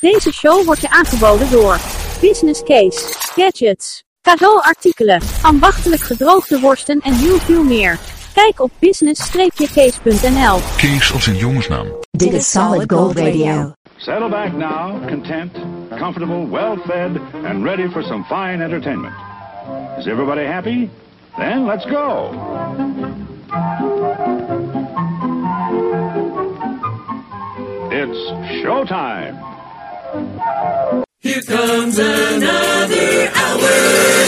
Deze show wordt je aangeboden door Business Case, Gadgets, cadeauartikelen, ambachtelijk gedroogde worsten en heel veel meer. Kijk op business-case.nl. Kees als een jongensnaam. Dit is Solid Gold Radio. Settle back now, content, comfortable, well fed, and ready for some fine entertainment. Is everybody happy? Then let's go. It's showtime. Here comes another hour.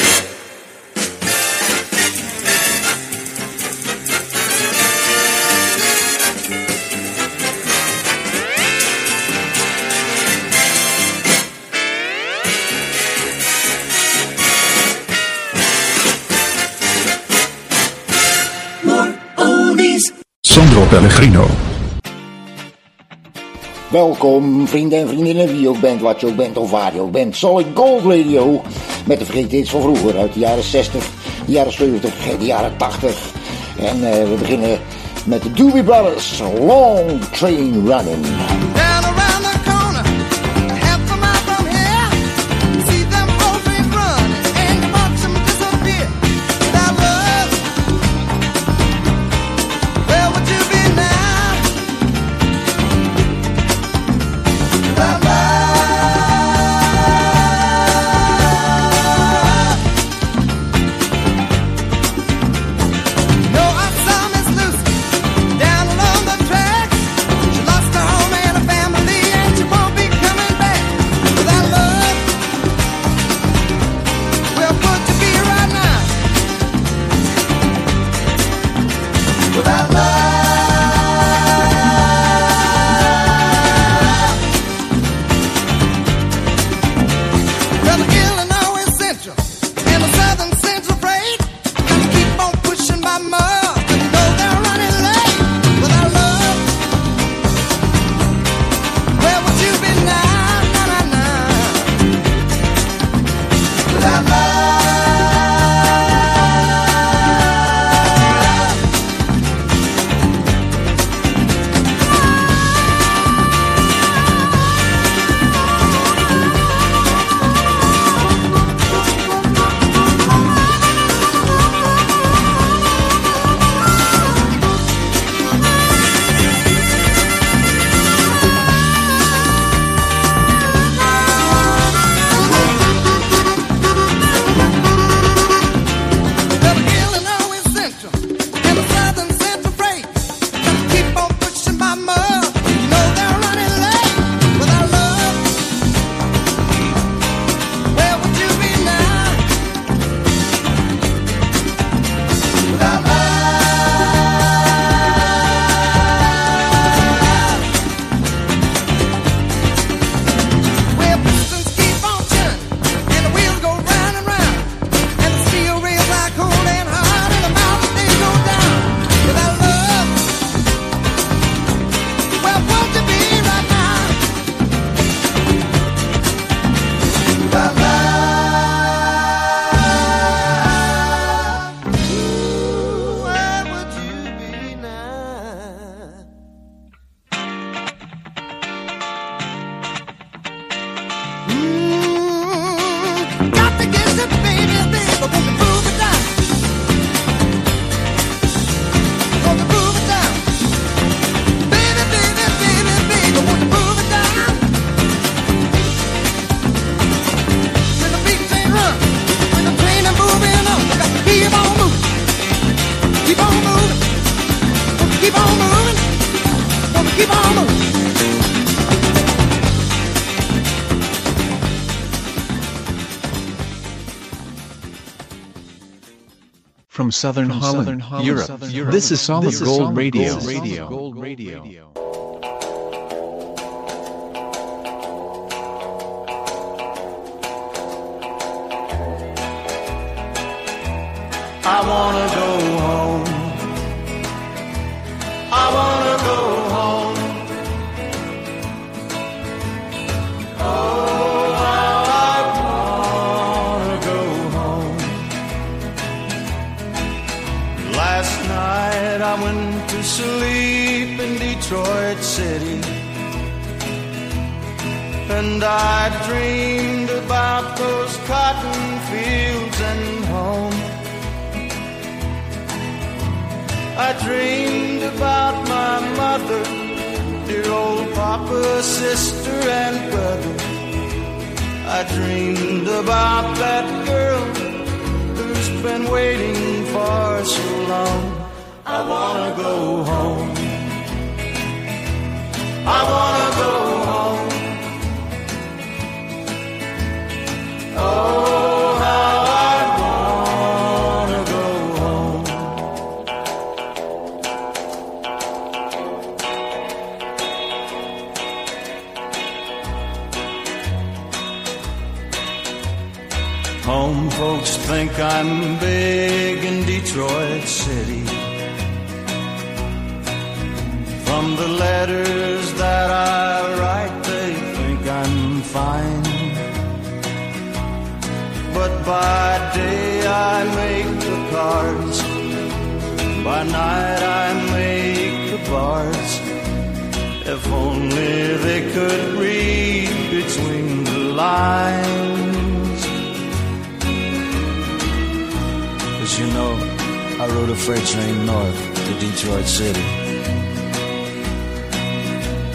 Sandro Pellegrino. Welkom, vrienden en vriendinnen, wie je ook bent, wat je ook bent of waar je ook bent. Solid Gold Radio, met de vergeten hits van vroeger, uit de jaren 60, de jaren 70, de jaren 80. En eh, we beginnen met de Doobie Brothers, Long Train Running. From Southern Holland, Europe. This is Solid Gold Radio. I wanna go City. And I dreamed about those cotton fields and home. I dreamed about my mother, dear old papa, sister, and brother. I dreamed about that girl who's been waiting for so long. I wanna go home. I wanna go home. Oh, how I wanna go home. Home folks think I'm big in Detroit City. From the letters by day I make the cards, by night I make the bars. If only they could read between the lines. Cause you know, I rode a freight train north to Detroit City.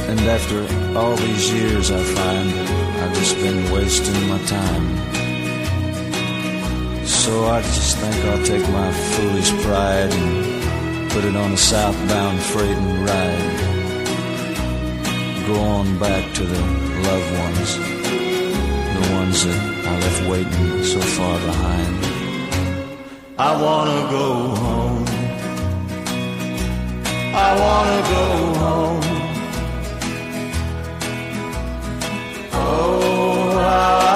And after all these years, I find I've just been wasting my time. So I just think I'll take my foolish pride and put it on a southbound freight and ride. Go on back to the loved ones, the ones that I left waiting so far behind. I wanna go home. I wanna go home. Oh, I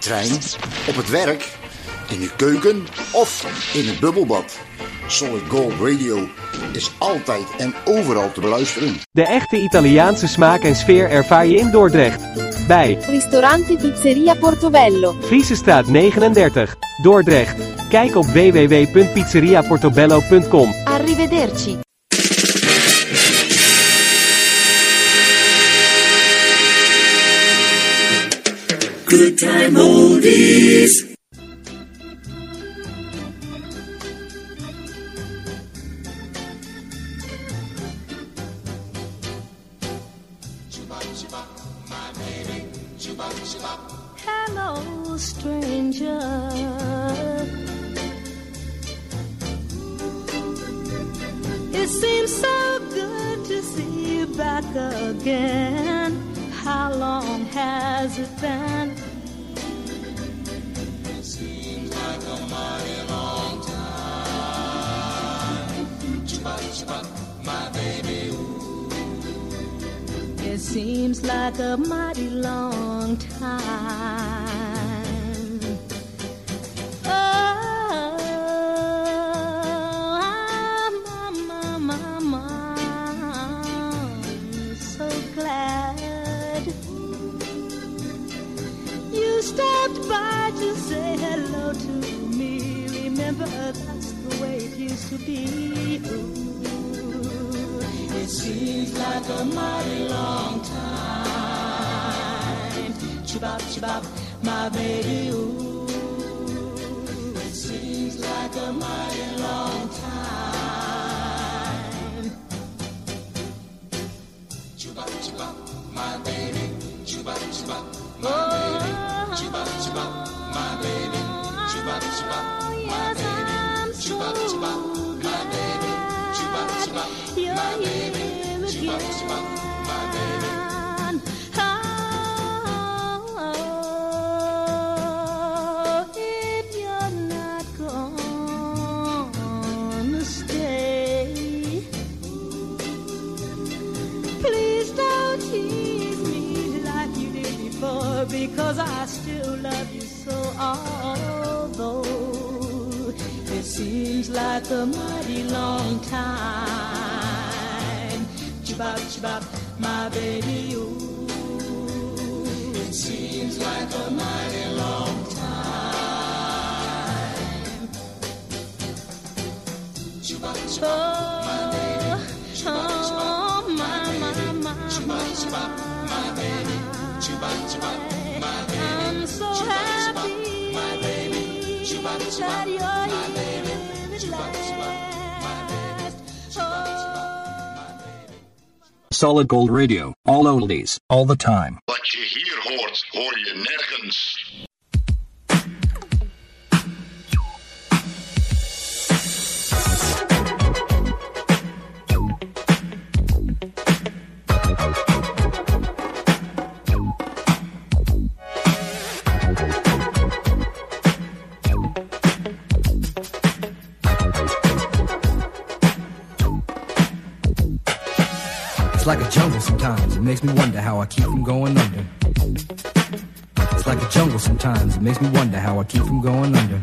trein, op het werk, in de keuken of in het bubbelbad. Solid Gold Radio is altijd en overal te beluisteren. De echte Italiaanse smaak en sfeer ervaar je in Dordrecht. Bij Ristorante Pizzeria Portobello. Friesestraat 39, Dordrecht. Kijk op www.pizzeriaportobello.com. Arrivederci. Good time oldies. Hello, stranger. It seems so good to see you back again. How long has it been? Seems like a mighty long time. Oh, I'm, I'm, I'm so glad you stopped by to say hello to me. Remember, that's the way it used to be. Ooh. Seems like a mighty long time. Chibop, chibop, my baby, ooh. It seems like a mighty long because I still love you so. Although it seems like a mighty long time, chibop chibop, my baby, ooh. It seems like a mighty long time. Chibak, chibak, my baby. Chibak, my baby. Oh, my baby. My baby. I'm so happy my baby. That you're Solid Gold Radio. All oldies. All the time. Wat je hier hoort, hoor je nergens. Like a jungle sometimes. It makes me wonder how I keep from going under. It's like a jungle sometimes. It makes me wonder how I keep from going under.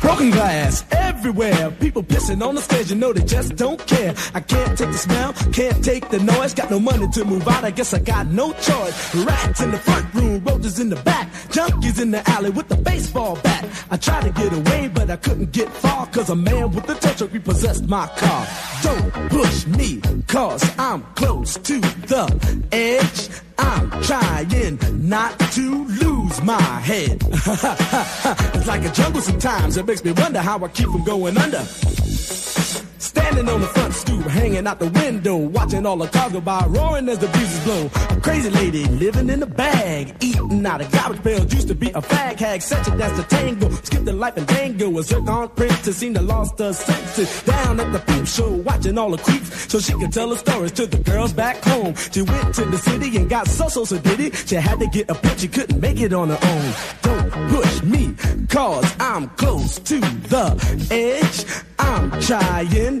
Broken glass everywhere. People pissing on the stage, you know they just don't care. I can't take the smell, can't take the noise. Got no money to move out, I guess I got no choice. Rats in the front room, roaches in the back. Junkies in the alley with the baseball bat. I tried to get away, but I couldn't get far. Cause a man with a tow truck repossessed my car. Don't push me, cause I'm close to the edge. I'm trying not to lose my head. it's like a jungle sometimes. It makes me wonder how I keep from going under. Standing on the front stoop, hanging out the window, watching all the cars go by, roaring as the breezes blow. A crazy lady living in a bag, eating out of garbage pails. Used to be a fag hag, such a dance to tango. Skipped the life and dango. A zircon princess seemed to the lost her senses. Down at the peep show, watching all the creeps, so she could tell her stories to the girls back home. She went to the city and got so so so did it. She had to get a pitch, she couldn't make it on her own. Don't push me, cause I'm close to the edge. I'm trying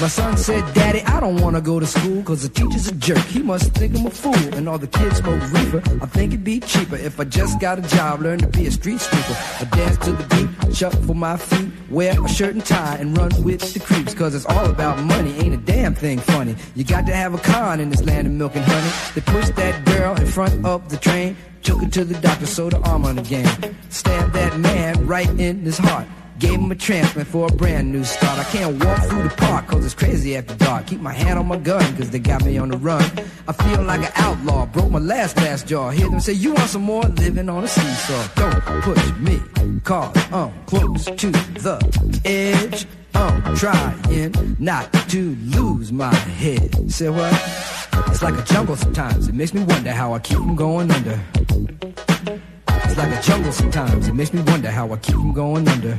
My son said, Daddy, I don't wanna go to school cause the teacher's a jerk. He must think I'm a fool and all the kids smoke reefer. I think it'd be cheaper if I just got a job, learn to be a street sweeper. I dance to the beat, shuffle my feet, wear a shirt and tie and run with the creeps cause it's all about money. Ain't a damn thing funny. You got to have a con in this land of milk and honey. They push that girl in front of the train, took her to the doctor, sewed her arm on again. Stabbed that man right in his heart. Gave him a transplant for a brand new start. I can't walk through the park cause it's crazy after dark. Keep my hand on my gun cause they got me on the run. I feel like an outlaw. Broke my last last jaw. Hear them say, You want some more? Living on a seesaw. Don't push me cause I'm close to the edge. I'm trying not to lose my head. Say what? It's like a jungle sometimes. It makes me wonder how I keep from going under. It's like a jungle sometimes. It makes me wonder how I keep from going under.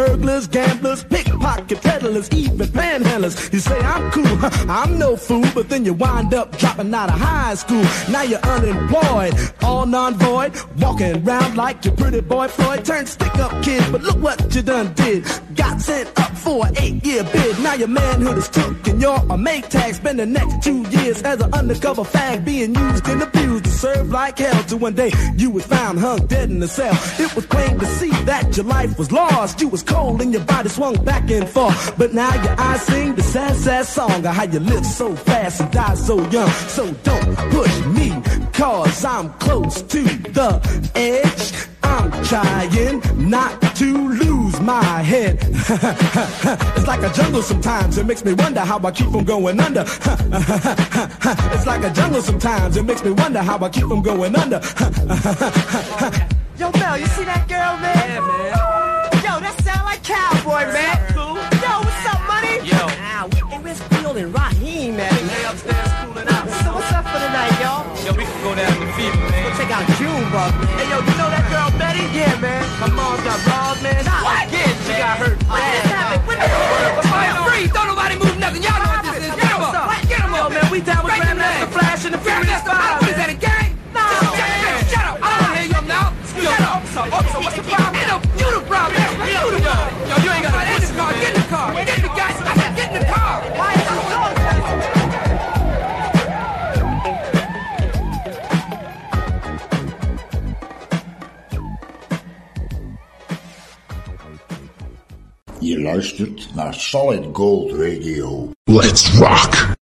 burglars, gamblers, pickpocket peddlers, even panhandlers. You say I'm cool, I'm no fool, but then you wind up dropping out of high school. Now you're unemployed, all non-void, walking around like your pretty boy Floyd. Turned stick-up kid, but look what you done did. Got sent up for an eight-year bid. Now your manhood is took and you're a make tag. Spend the next two years as an undercover fag, being used and abused to serve like hell. Till one day you was found hung dead in a cell. It was plain to see that your life was lost. You was cold and your body swung back and forth. But now your eyes sing the sad, sad song of how you live so fast and die so young. So don't push me, cause I'm close to the edge. I'm trying not to lose my head. it's like a jungle sometimes. It makes me wonder how I keep from going under. it's like a jungle sometimes. It makes me wonder how I keep from going under. My mom got robbed, man. What? again. She got hurt oh, bad. happened? What the- Fire luistert naar Solid Gold Radio. Let's rock!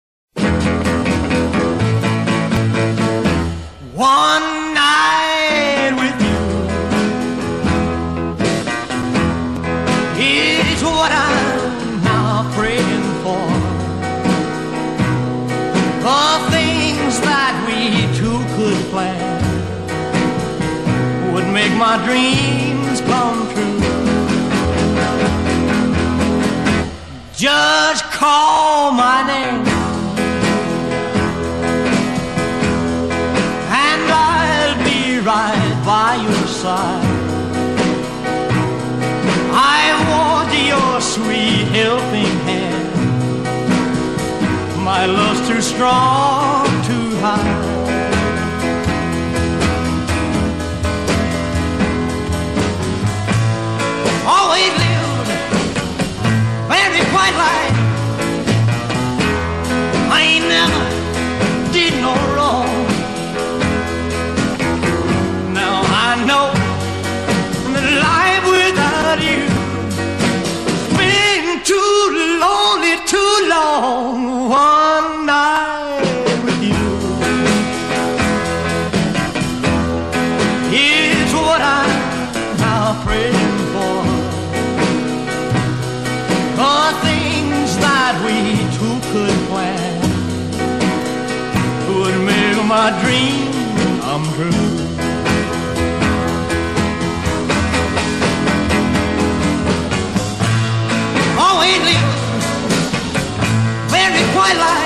by your side. I want your sweet helping hand. My love's too strong. my dream come true. Oh, ain't it very twilight?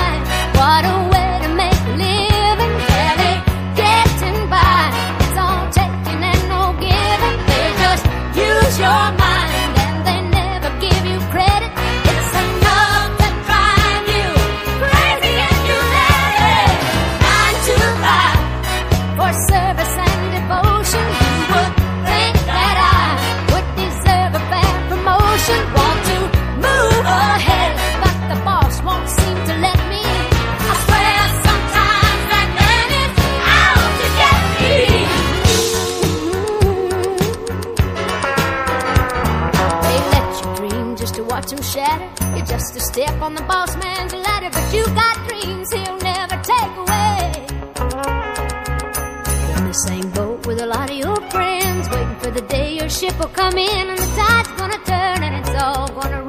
matter. You're just a step on the boss man's ladder, but you got dreams he'll never take away. In the same boat with a lot of your friends, waiting for the day your ship will come in and the tide's gonna turn and it's all gonna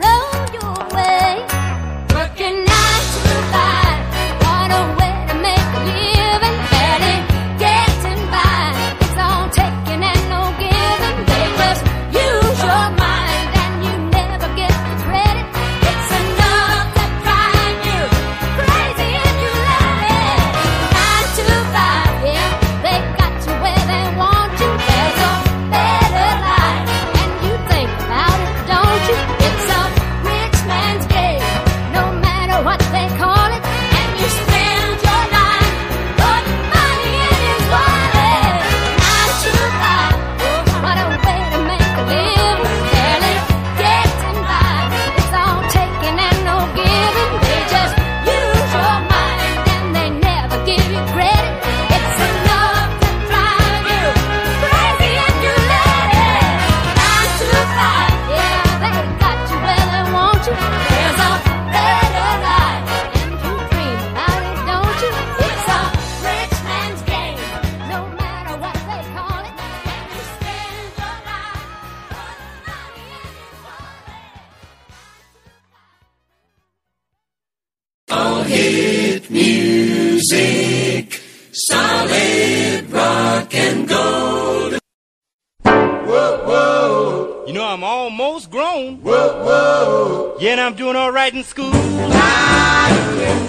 home. Whoa, whoa. Yeah, and I'm doing all right in school.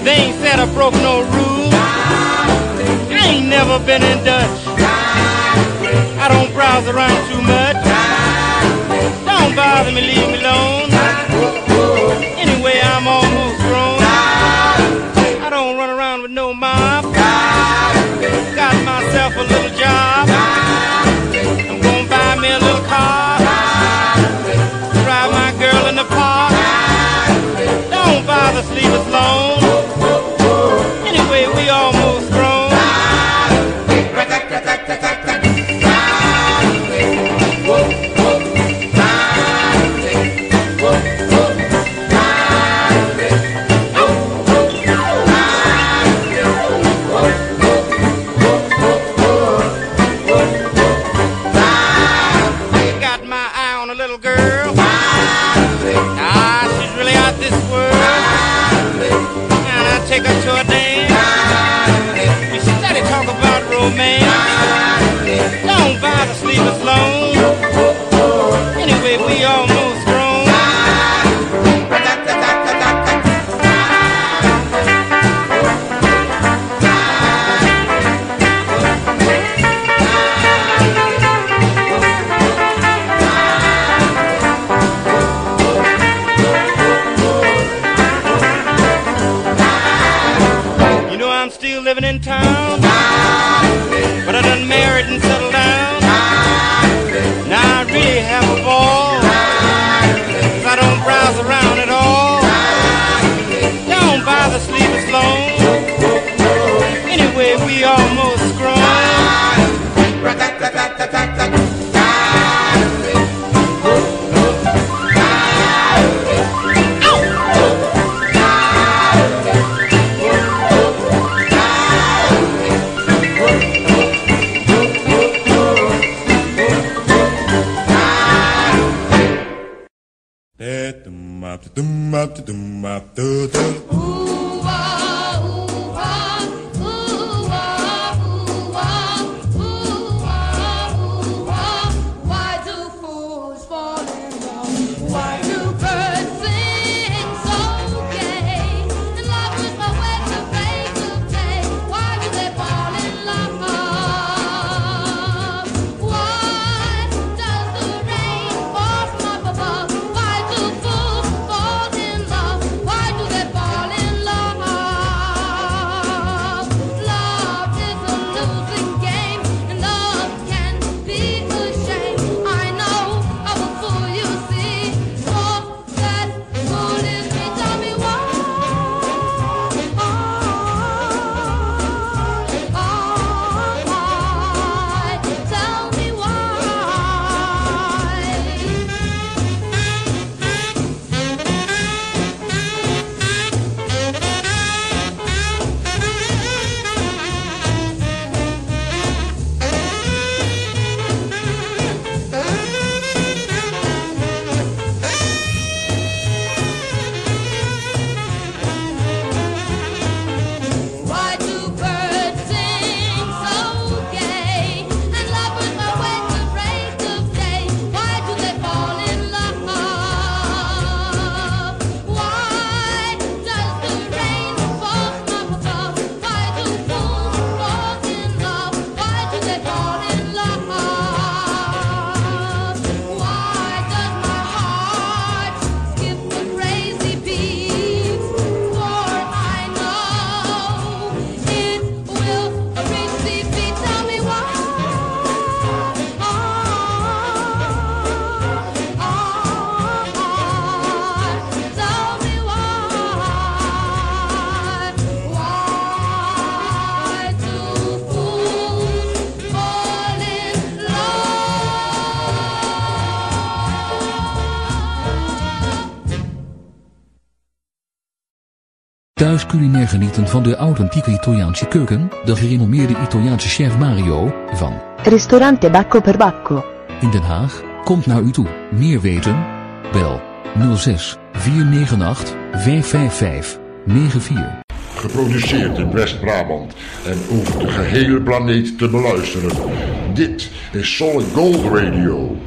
They ain't said I broke no rules. I ain't never been in Dutch. I don't browse around too much. Don't bother me, leave me alone. long. man. Don't bother sleeping alone. thuis culinair genieten van de authentieke Italiaanse keuken, de gerenommeerde Italiaanse chef Mario, van Ristorante Bacco per Bacco in Den Haag, komt naar u toe. Meer weten? Bel 06 498 555 94. Geproduceerd in West-Brabant en over de gehele planeet te beluisteren. Dit is Solid Gold Radio.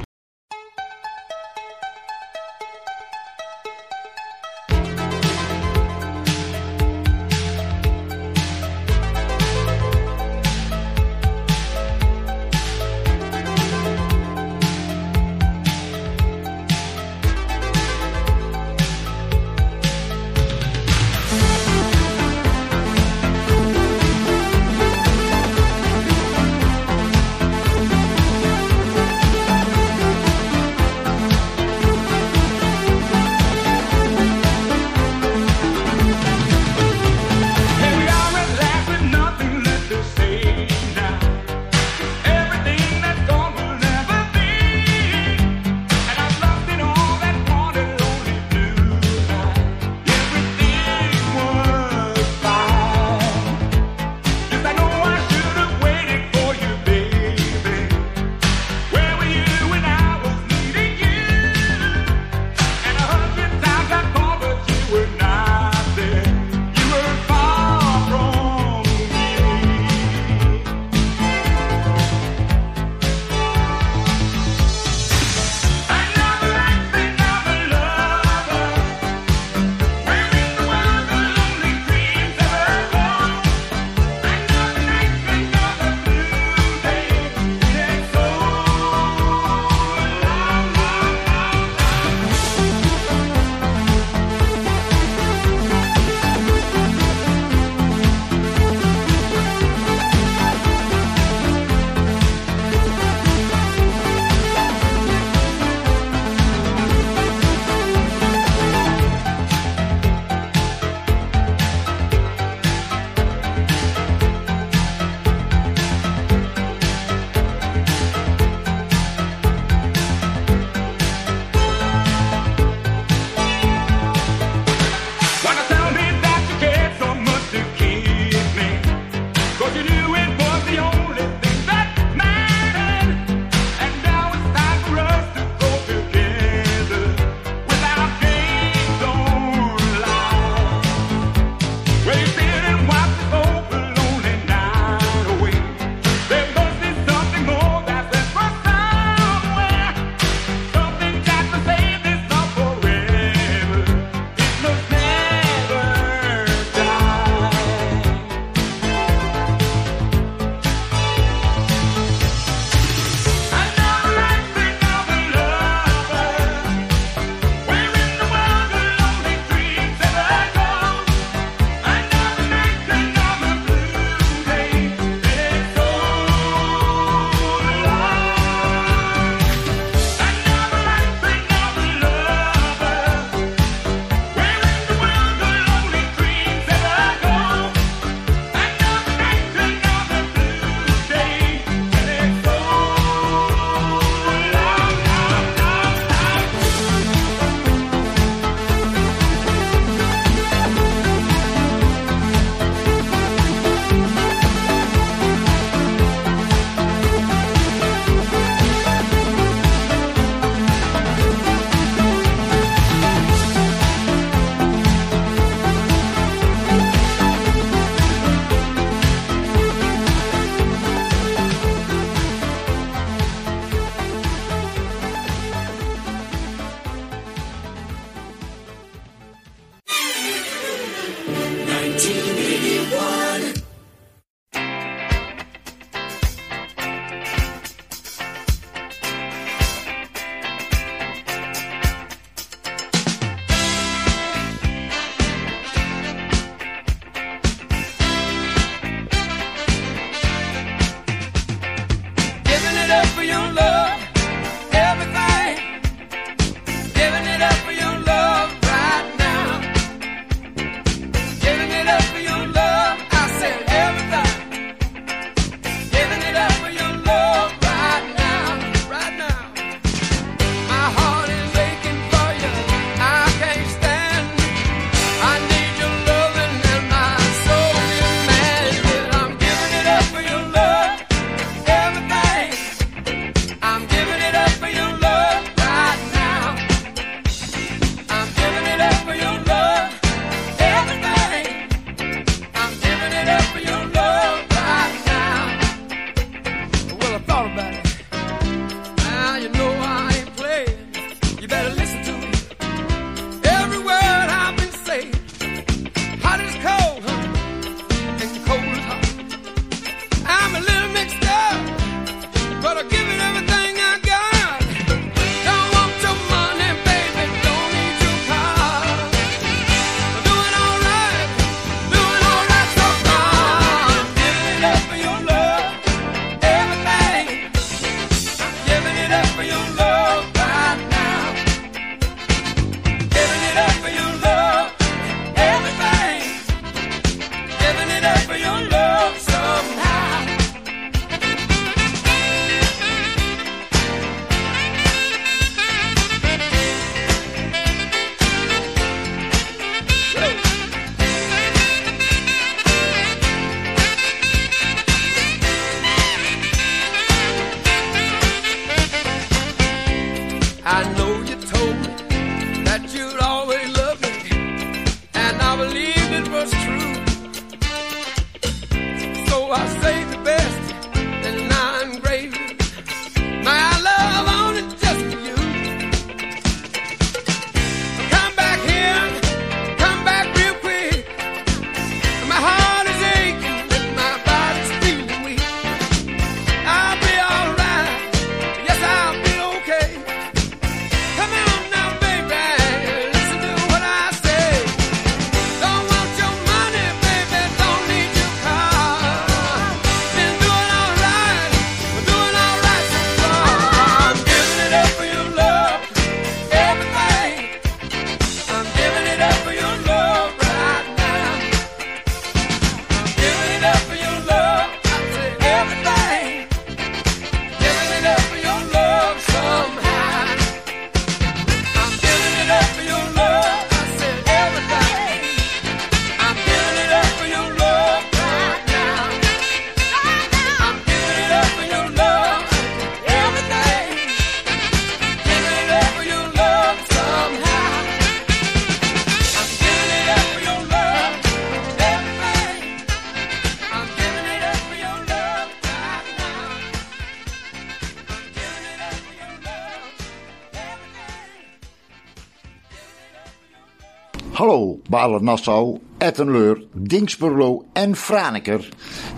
Zalen-Nassau, Ettenleur, Dingsperlo en Franeker.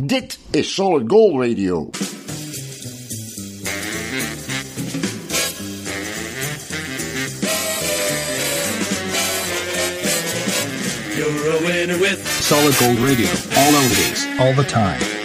Dit is Solid Gold Radio. You're with Solid Gold Radio. All oldies, all the time.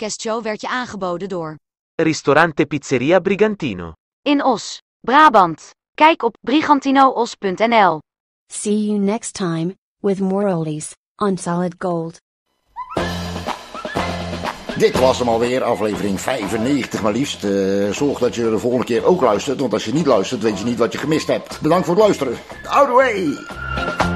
podcast show werd je aangeboden door Ristorante Pizzeria Brigantino in Os, Brabant. Kijk op brigantinoos.nl. See you next time with more olies on solid gold. Dit was hem alweer, aflevering 95 maar liefst. Eh, zorg dat je de volgende keer ook luistert, want als je niet luistert, weet je niet wat je gemist hebt. Bedankt voor het luisteren. Out the way!